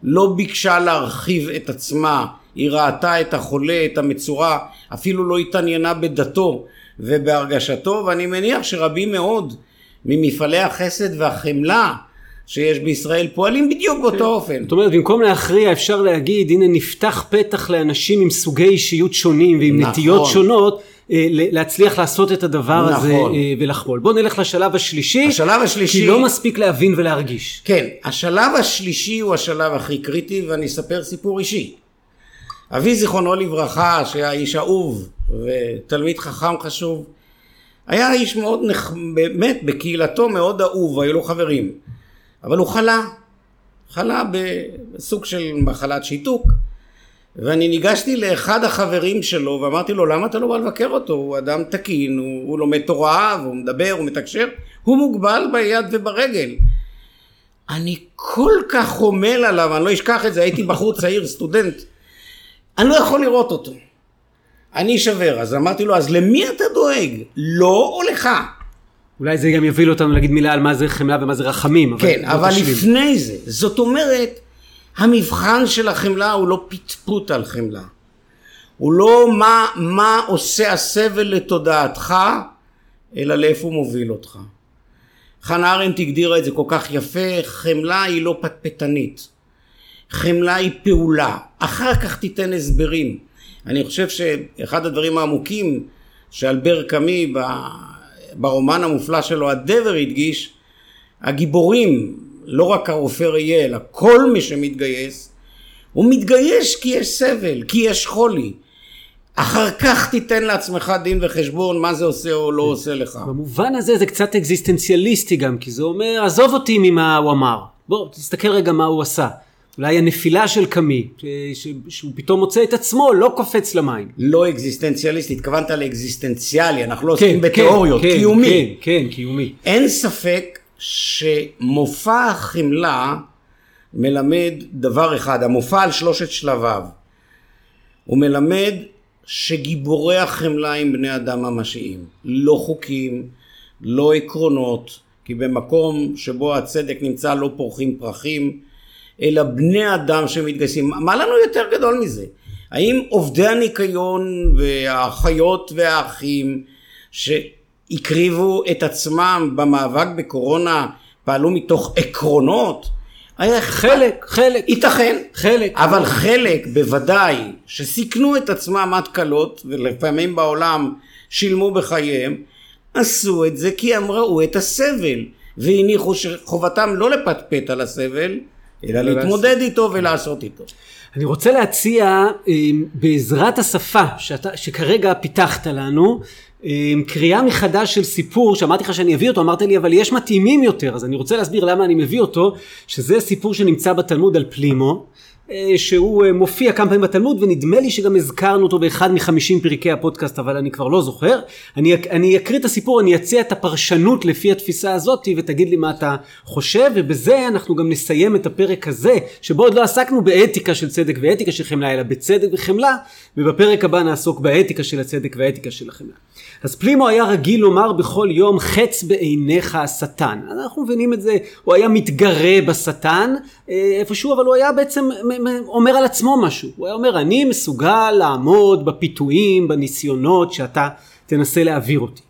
לא ביקשה להרחיב את עצמה, היא ראתה את החולה, את המצורה, אפילו לא התעניינה בדתו ובהרגשתו, ואני מניח שרבים מאוד ממפעלי החסד והחמלה שיש בישראל פועלים בדיוק באותו כן. אופן. זאת אומרת במקום להכריע אפשר להגיד הנה נפתח פתח לאנשים עם סוגי אישיות שונים ועם נכון. נטיות שונות להצליח לעשות את הדבר נכון. הזה אה, ולחבול. בוא נלך לשלב השלישי. השלב השלישי. כי לא מספיק להבין ולהרגיש. כן, השלב השלישי הוא השלב הכי קריטי ואני אספר סיפור אישי. אבי זיכרונו לברכה שהיה איש אהוב ותלמיד חכם חשוב היה איש מאוד נח... באמת בקהילתו מאוד אהוב היו לו חברים אבל הוא חלה, חלה בסוג של מחלת שיתוק ואני ניגשתי לאחד החברים שלו ואמרתי לו למה אתה לא בא לבקר אותו? הוא אדם תקין הוא, הוא לומד תורה והוא מדבר הוא מתקשר הוא מוגבל ביד וברגל. אני כל כך חומל עליו אני לא אשכח את זה הייתי בחור צעיר סטודנט. אני לא יכול לראות אותו. אני אשבר אז אמרתי לו אז למי אתה דואג? לו או לך? אולי זה גם יוביל אותנו להגיד מילה על מה זה חמלה ומה זה רחמים. כן, אבל, אבל לפני זה, זאת אומרת, המבחן של החמלה הוא לא פטפוט על חמלה. הוא לא מה, מה עושה הסבל לתודעתך, אלא לאיפה הוא מוביל אותך. חנה ארנדט הגדירה את זה כל כך יפה, חמלה היא לא פטפטנית. חמלה היא פעולה. אחר כך תיתן הסברים. אני חושב שאחד הדברים העמוקים שאלבר קאמי ברומן המופלא שלו הדבר הדגיש, הגיבורים, לא רק הרופא ראייה, אלא כל מי שמתגייס, הוא מתגייס כי יש סבל, כי יש חולי. אחר כך תיתן לעצמך דין וחשבון מה זה עושה או לא עושה לך. במובן הזה זה קצת אקזיסטנציאליסטי גם, כי זה אומר, עזוב אותי ממה הוא אמר. בוא, תסתכל רגע מה הוא עשה. אולי הנפילה של קאמי, שהוא פתאום מוצא את עצמו, לא קופץ למים. לא אקזיסטנציאליסט, התכוונת לאקזיסטנציאלי, אנחנו לא כן, עוסקים כן, בתיאוריות, כן, קיומי. כן, כן, קיומי. אין ספק שמופע החמלה מלמד דבר אחד, המופע על שלושת שלביו. הוא מלמד שגיבורי החמלה הם בני אדם ממשיים, לא חוקים, לא עקרונות, כי במקום שבו הצדק נמצא לא פורחים פרחים, אלא בני אדם שמתגייסים. מה לנו יותר גדול מזה? האם עובדי הניקיון והאחיות והאחים שהקריבו את עצמם במאבק בקורונה פעלו מתוך עקרונות? היה חלק, חלק. ייתכן. חלק. אבל חלק בוודאי שסיכנו את עצמם עד קלות ולפעמים בעולם שילמו בחייהם עשו את זה כי הם ראו את הסבל והניחו שחובתם לא לפטפט על הסבל אלא להתמודד איתו ולעשות איתו. אני רוצה להציע אה, בעזרת השפה שאתה, שכרגע פיתחת לנו אה, קריאה מחדש של סיפור שאמרתי לך שאני אביא אותו אמרת לי אבל יש מתאימים יותר אז אני רוצה להסביר למה אני מביא אותו שזה סיפור שנמצא בתלמוד על פלימו שהוא אה, מופיע כמה פעמים בתלמוד ונדמה לי שגם הזכרנו אותו באחד מחמישים פרקי הפודקאסט אבל אני כבר לא זוכר. אני, אני אקריא את הסיפור, אני אציע את הפרשנות לפי התפיסה הזאת ותגיד לי מה אתה חושב ובזה אנחנו גם נסיים את הפרק הזה שבו עוד לא עסקנו באתיקה של צדק ואתיקה של חמלה אלא בצדק וחמלה ובפרק הבא נעסוק באתיקה של הצדק והאתיקה של החמלה. אז פלימו היה רגיל לומר בכל יום חץ בעיניך השטן. אנחנו מבינים את זה, הוא היה מתגרה בשטן אה, איפשהו אבל הוא היה בעצם אומר על עצמו משהו. הוא היה אומר, אני מסוגל לעמוד בפיתויים, בניסיונות שאתה תנסה להעביר אותי.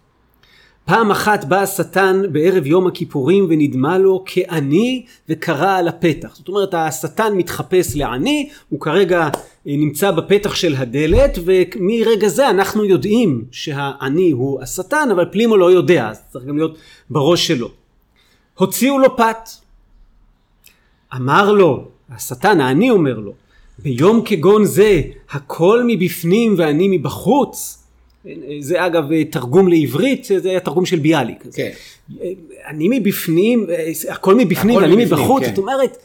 פעם אחת בא השטן בערב יום הכיפורים ונדמה לו כעני וקרא על הפתח. זאת אומרת השטן מתחפש לעני, הוא כרגע אה, נמצא בפתח של הדלת ומרגע זה אנחנו יודעים שהעני הוא השטן אבל פלימו לא יודע, אז צריך גם להיות בראש שלו. הוציאו לו פת. אמר לו, השטן, העני אומר לו, ביום כגון זה הכל מבפנים ואני מבחוץ זה אגב תרגום לעברית, זה היה תרגום של ביאליק. כן. אני מבפנים, הכל מבפנים ואני מבחוץ, כן. זאת אומרת,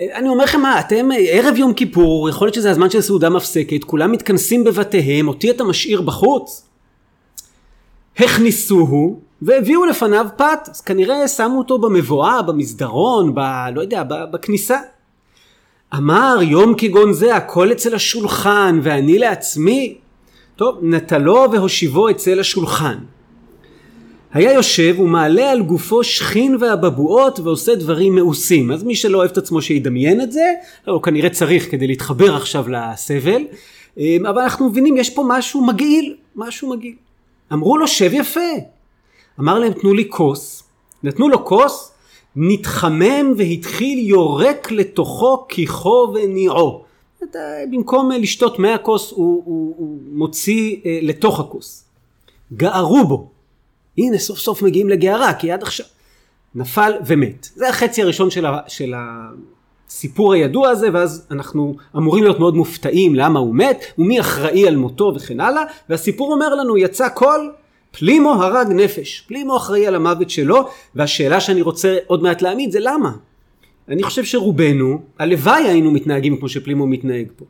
אני אומר לכם מה, אתם ערב יום כיפור, יכול להיות שזה הזמן של סעודה מפסקת, כולם מתכנסים בבתיהם, אותי אתה משאיר בחוץ? הכניסוהו והביאו לפניו פת, אז כנראה שמו אותו במבואה, במסדרון, ב... לא יודע, בכניסה. אמר יום כגון זה הכל אצל השולחן ואני לעצמי טוב, נטלו והושיבו אצל השולחן. היה יושב ומעלה על גופו שכין והבבואות ועושה דברים מאוסים. אז מי שלא אוהב את עצמו שידמיין את זה, הוא כנראה צריך כדי להתחבר עכשיו לסבל. אמ, אבל אנחנו מבינים, יש פה משהו מגעיל, משהו מגעיל. אמרו לו, שב יפה. אמר להם, תנו לי כוס. נתנו לו כוס, נתחמם והתחיל יורק לתוכו כיחו וניעו. במקום לשתות מהכוס הוא, הוא, הוא מוציא אה, לתוך הכוס. גערו בו. הנה סוף סוף מגיעים לגערה כי עד עכשיו נפל ומת. זה החצי הראשון של, ה, של הסיפור הידוע הזה ואז אנחנו אמורים להיות מאוד מופתעים למה הוא מת ומי אחראי על מותו וכן הלאה והסיפור אומר לנו יצא קול פלימו הרג נפש. פלימו אחראי על המוות שלו והשאלה שאני רוצה עוד מעט להעמיד זה למה? אני חושב שרובנו, הלוואי היינו מתנהגים כמו שפלימו מתנהג פה.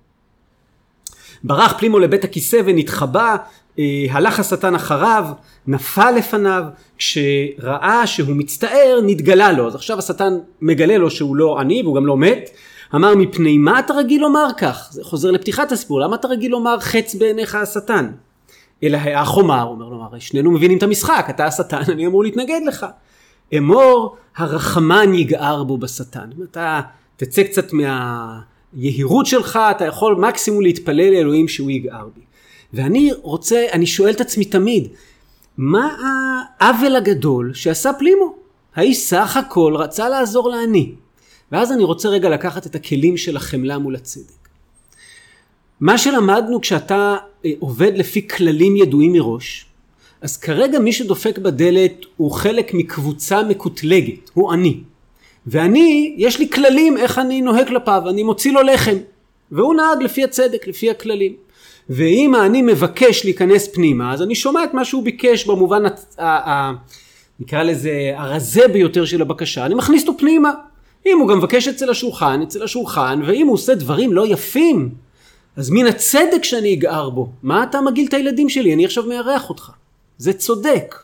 ברח פלימו לבית הכיסא ונתחבא, אה, הלך השטן אחריו, נפל לפניו, כשראה שהוא מצטער נתגלה לו, אז עכשיו השטן מגלה לו שהוא לא עני והוא גם לא מת, אמר מפני מה אתה רגיל לומר כך? זה חוזר לפתיחת הסיפור, למה אתה רגיל לומר חץ בעיניך השטן? אלא האח אומר, אומר לו, הרי שנינו מבינים את המשחק, אתה השטן, אני אמור להתנגד לך. אמור הרחמן יגער בו בשטן. אתה תצא קצת מהיהירות שלך, אתה יכול מקסימום להתפלל לאלוהים שהוא יגער בי. ואני רוצה, אני שואל את עצמי תמיד, מה העוול הגדול שעשה פלימו? האיש סך הכל רצה לעזור לעני. ואז אני רוצה רגע לקחת את הכלים של החמלה מול הצדק. מה שלמדנו כשאתה אה, עובד לפי כללים ידועים מראש, אז כרגע מי שדופק בדלת הוא חלק מקבוצה מקוטלגת, הוא אני. ואני, יש לי כללים איך אני נוהג כלפיו, אני מוציא לו לחם. והוא נהג לפי הצדק, לפי הכללים. ואם אני מבקש להיכנס פנימה, אז אני שומע את מה שהוא ביקש במובן, ה, ה, נקרא לזה, הרזה ביותר של הבקשה, אני מכניס אותו פנימה. אם הוא גם מבקש אצל השולחן, אצל השולחן, ואם הוא עושה דברים לא יפים, אז מן הצדק שאני אגער בו. מה אתה מגעיל את הילדים שלי? אני עכשיו מארח אותך. זה צודק.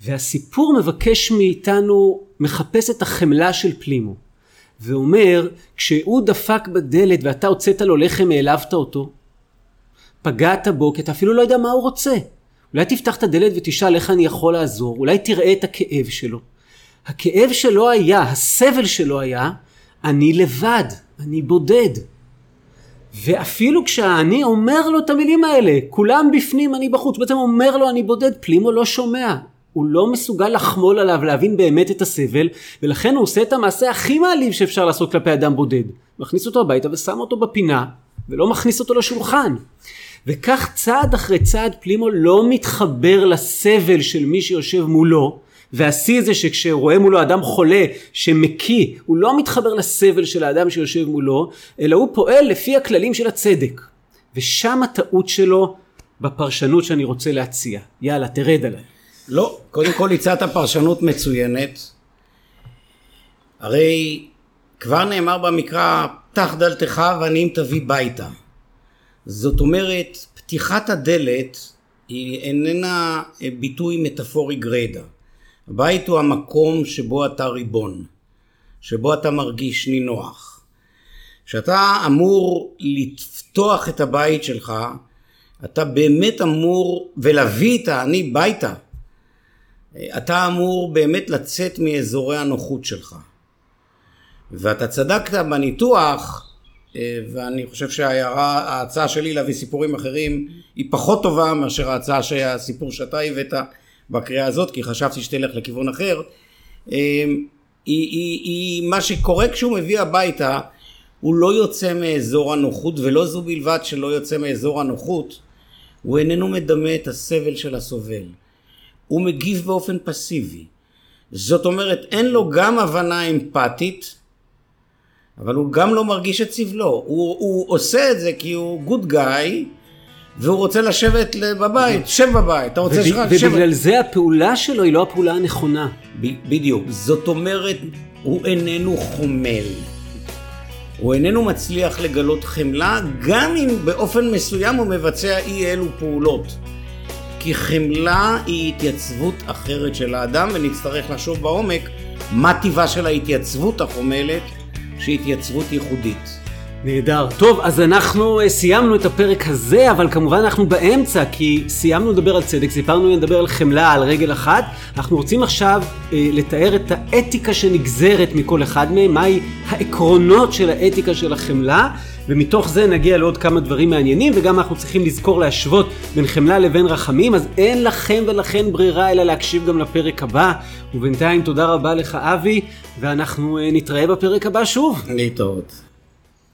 והסיפור מבקש מאיתנו, מחפש את החמלה של פלימו. ואומר, כשהוא דפק בדלת ואתה הוצאת לו לחם, העלבת אותו, פגעת בו, כי אתה אפילו לא יודע מה הוא רוצה. אולי תפתח את הדלת ותשאל איך אני יכול לעזור, אולי תראה את הכאב שלו. הכאב שלו היה, הסבל שלו היה, אני לבד, אני בודד. ואפילו כשאני אומר לו את המילים האלה, כולם בפנים, אני בחוץ, בעצם אומר לו אני בודד, פלימו לא שומע. הוא לא מסוגל לחמול עליו, להבין באמת את הסבל, ולכן הוא עושה את המעשה הכי מעליב שאפשר לעשות כלפי אדם בודד. מכניס אותו הביתה ושם אותו בפינה, ולא מכניס אותו לשולחן. וכך צעד אחרי צעד פלימו לא מתחבר לסבל של מי שיושב מולו, והשיא זה שכשרואה מולו אדם חולה שמקיא, הוא לא מתחבר לסבל של האדם שיושב מולו, אלא הוא פועל לפי הכללים של הצדק. ושם הטעות שלו בפרשנות שאני רוצה להציע. יאללה, תרד עליי. לא, קודם כל הצעת פרשנות מצוינת. הרי כבר נאמר במקרא, פתח דלתך ועניים תביא ביתה. זאת אומרת, פתיחת הדלת היא איננה ביטוי מטאפורי גרידא. הבית הוא המקום שבו אתה ריבון, שבו אתה מרגיש נינוח. כשאתה אמור לפתוח את הבית שלך, אתה באמת אמור, ולהביא את העני ביתה, אתה אמור באמת לצאת מאזורי הנוחות שלך. ואתה צדקת בניתוח אה, ואני חושב שההצעה שלי להביא סיפורים אחרים היא פחות טובה מאשר ההצעה שהסיפור שאתה הבאת בקריאה הזאת, כי חשבתי שתלך לכיוון אחר. אה, היא, היא, היא מה שקורה כשהוא מביא הביתה, הוא לא יוצא מאזור הנוחות, ולא זו בלבד שלא יוצא מאזור הנוחות, הוא איננו מדמה את הסבל של הסובל. הוא מגיב באופן פסיבי. זאת אומרת, אין לו גם הבנה אמפתית, אבל הוא גם לא מרגיש את סבלו. הוא, הוא עושה את זה כי הוא גוד גאי, והוא רוצה לשבת בבית, שב בבית, אתה רוצה שלך, שב. ובגלל זה הפעולה שלו היא לא הפעולה הנכונה. בדיוק. זאת אומרת, הוא איננו חומל. הוא איננו מצליח לגלות חמלה, גם אם באופן מסוים הוא מבצע אי אלו פעולות. כי חמלה היא התייצבות אחרת של האדם, ונצטרך לחשוב בעומק מה טיבה של ההתייצבות החומלת, שהיא התייצבות ייחודית. נהדר. טוב, אז אנחנו uh, סיימנו את הפרק הזה, אבל כמובן אנחנו באמצע, כי סיימנו לדבר על צדק, סיפרנו לדבר על חמלה על רגל אחת. אנחנו רוצים עכשיו uh, לתאר את האתיקה שנגזרת מכל אחד מהם, מהי העקרונות של האתיקה של החמלה, ומתוך זה נגיע לעוד כמה דברים מעניינים, וגם אנחנו צריכים לזכור להשוות בין חמלה לבין רחמים, אז אין לכם ולכן ברירה אלא להקשיב גם לפרק הבא. ובינתיים תודה רבה לך אבי, ואנחנו uh, נתראה בפרק הבא שוב. להתראות.